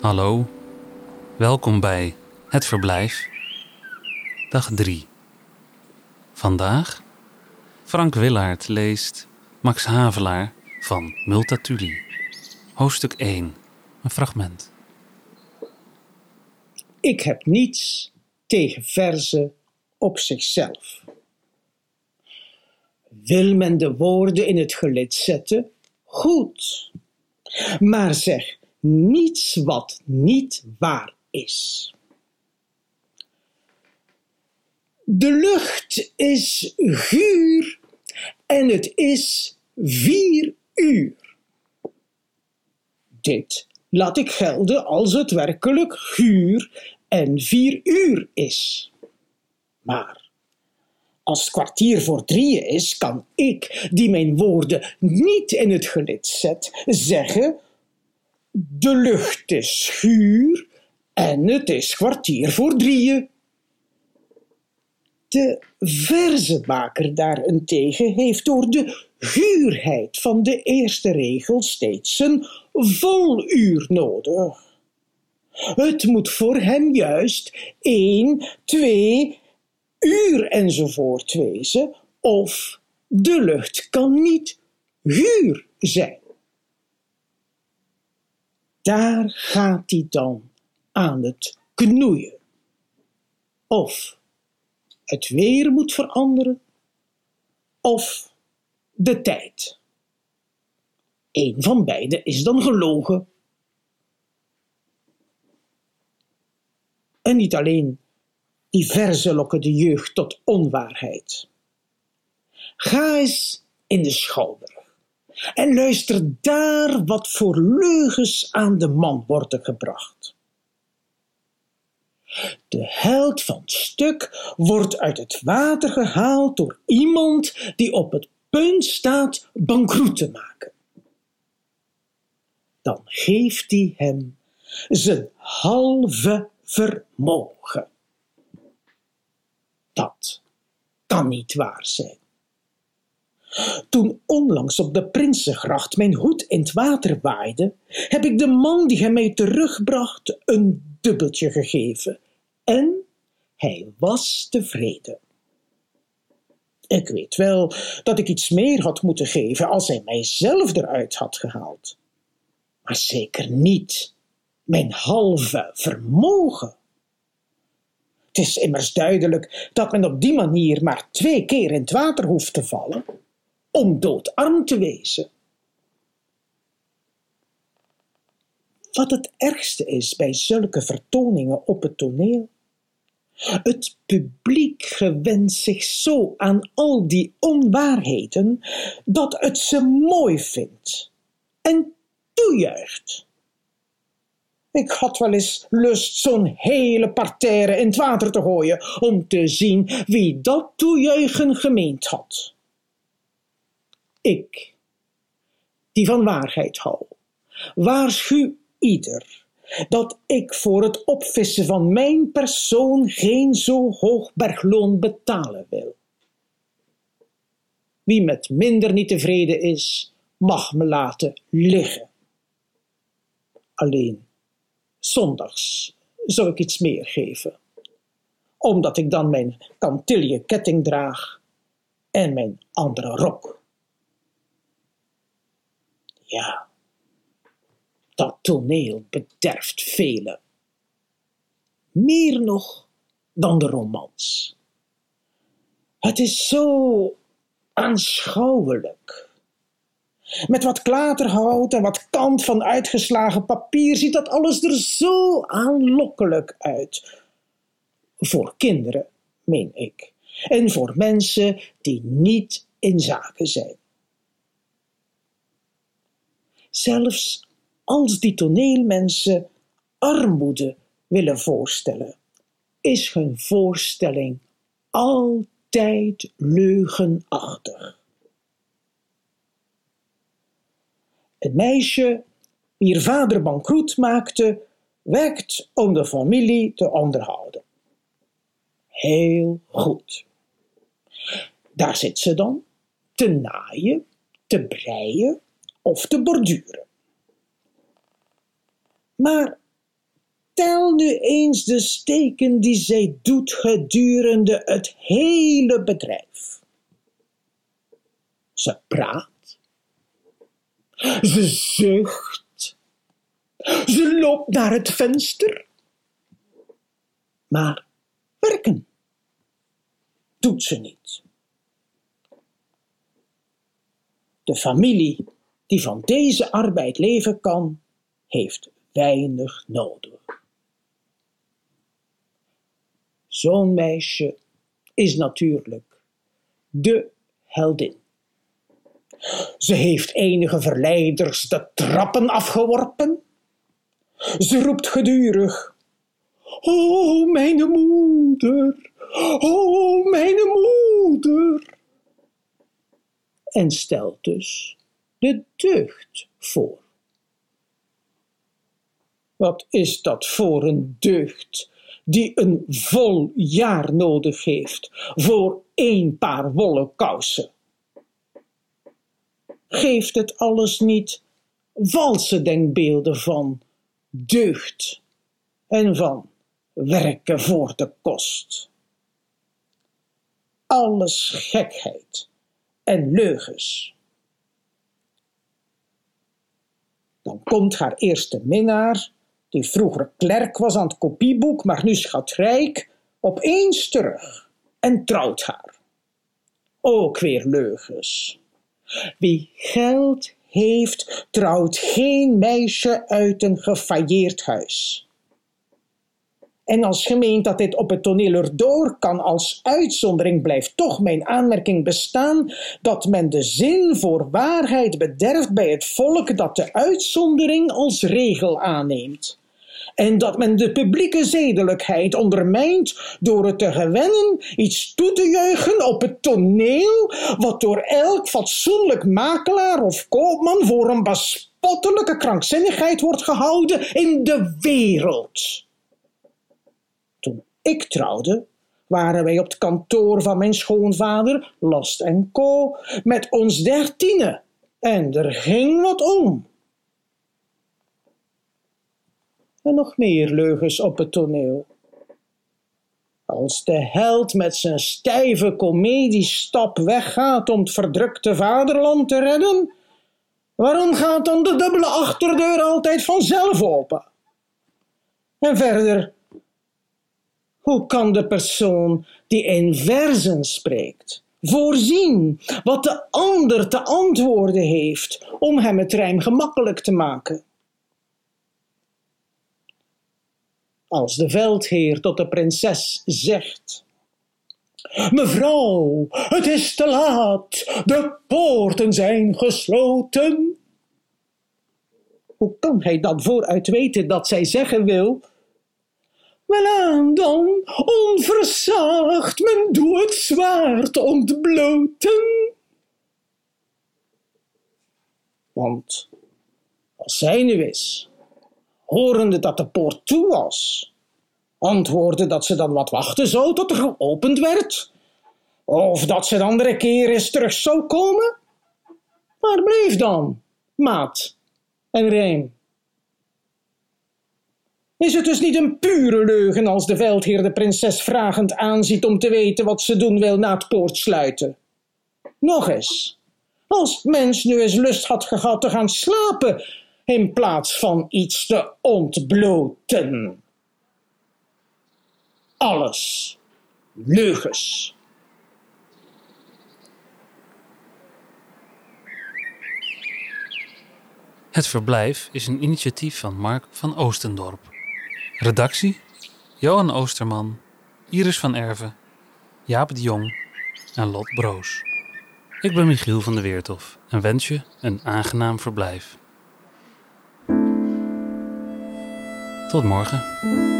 Hallo, welkom bij Het Verblijf, dag 3. Vandaag Frank Willaert leest Max Havelaar van Multatuli, hoofdstuk 1, een fragment. Ik heb niets tegen verzen op zichzelf. Wil men de woorden in het gelid zetten? Goed. Maar zeg niets wat niet waar is. De lucht is guur en het is vier uur. Dit laat ik gelden als het werkelijk guur en vier uur is. Maar als het kwartier voor drieën is, kan ik, die mijn woorden niet in het gelid zet, zeggen: De lucht is schuur en het is kwartier voor drieën. De verzemaker daarentegen heeft door de guurheid van de eerste regel steeds een voluur nodig. Het moet voor hem juist één, twee uur enzovoort wezen, of de lucht kan niet huur zijn. Daar gaat hij dan aan het knoeien. Of het weer moet veranderen, of de tijd. Eén van beide is dan gelogen. En niet alleen die verzen lokken de jeugd tot onwaarheid. Ga eens in de schouder en luister daar wat voor leugens aan de man worden gebracht. De held van het stuk wordt uit het water gehaald door iemand die op het punt staat bankroet te maken. Dan geeft hij hem zijn halve vermogen. Dat kan niet waar zijn. Toen onlangs op de Prinsengracht mijn hoed in het water waaide, heb ik de man die hij mij terugbracht een dubbeltje gegeven. En hij was tevreden. Ik weet wel dat ik iets meer had moeten geven als hij mij zelf eruit had gehaald. Maar zeker niet mijn halve vermogen. Het is immers duidelijk dat men op die manier maar twee keer in het water hoeft te vallen om doodarm te wezen. Wat het ergste is bij zulke vertoningen op het toneel. Het publiek gewent zich zo aan al die onwaarheden dat het ze mooi vindt en toejuicht. Ik had wel eens lust zo'n hele parterre in het water te gooien om te zien wie dat toejuichen gemeend had. Ik, die van waarheid hou, waarschuw ieder dat ik voor het opvissen van mijn persoon geen zo hoog bergloon betalen wil. Wie met minder niet tevreden is, mag me laten liggen. Alleen zondags zou ik iets meer geven, omdat ik dan mijn kantilje ketting draag en mijn andere rok. Ja, dat toneel bederft velen. Meer nog dan de romans. Het is zo aanschouwelijk. Met wat klaterhout en wat kant van uitgeslagen papier ziet dat alles er zo aanlokkelijk uit. Voor kinderen, meen ik, en voor mensen die niet in zaken zijn. Zelfs als die toneelmensen armoede willen voorstellen, is hun voorstelling altijd leugenachtig. Het meisje, wier vader bankroet maakte, werkt om de familie te onderhouden. Heel goed. Daar zit ze dan, te naaien, te breien, of te borduren. Maar tel nu eens de steken die zij doet gedurende het hele bedrijf. Ze praat, ze zucht, ze loopt naar het venster. Maar werken doet ze niet. De familie die van deze arbeid leven kan, heeft weinig nodig. Zo'n meisje is natuurlijk de heldin. Ze heeft enige verleiders de trappen afgeworpen. Ze roept gedurig: O, mijn moeder, o, mijn moeder. En stelt dus de deugd voor. Wat is dat voor een deugd die een vol jaar nodig heeft voor één paar wollen kousen? Geeft het alles niet valse denkbeelden van deugd en van werken voor de kost? Alles gekheid en leugens. Dan komt haar eerste minnaar die vroeger klerk was aan het kopieboek, maar nu schatrijk, opeens terug en trouwt haar. Ook weer leugens. Wie geld heeft, trouwt geen meisje uit een gefailleerd huis. En als gemeend dat dit op het toneel erdoor kan als uitzondering, blijft toch mijn aanmerking bestaan dat men de zin voor waarheid bederft bij het volk dat de uitzondering als regel aanneemt. En dat men de publieke zedelijkheid ondermijnt door het te gewennen iets toe te juichen op het toneel, wat door elk fatsoenlijk makelaar of koopman voor een bespottelijke krankzinnigheid wordt gehouden in de wereld ik trouwde, waren wij op het kantoor van mijn schoonvader, Last Co, met ons dertienen. En er ging wat om. Nog meer leugens op het toneel. Als de held met zijn stijve komediestap weggaat om het verdrukte vaderland te redden, waarom gaat dan de dubbele achterdeur altijd vanzelf open? En verder, hoe kan de persoon die in verzen spreekt voorzien wat de ander te antwoorden heeft om hem het rijm gemakkelijk te maken? Als de veldheer tot de prinses zegt: Mevrouw, het is te laat, de poorten zijn gesloten. Hoe kan hij dan vooruit weten dat zij zeggen wil Welaan dan, onversaagd, men doet het zwaard ontbloten. Want als zij nu is, horende dat de poort toe was, antwoordde dat ze dan wat wachten zou tot er geopend werd, of dat ze de andere keer eens terug zou komen. Waar bleef dan, maat en rijm? Is het dus niet een pure leugen als de veldheer de prinses vragend aanziet om te weten wat ze doen wil na het poortsluiten? Nog eens, als het mens nu eens lust had gehad te gaan slapen in plaats van iets te ontbloten. Alles leugens. Het verblijf is een initiatief van Mark van Oostendorp. Redactie: Johan Oosterman, Iris van Erven, Jaap de Jong en Lot Broos. Ik ben Michiel van der Weertof en wens je een aangenaam verblijf. Tot morgen.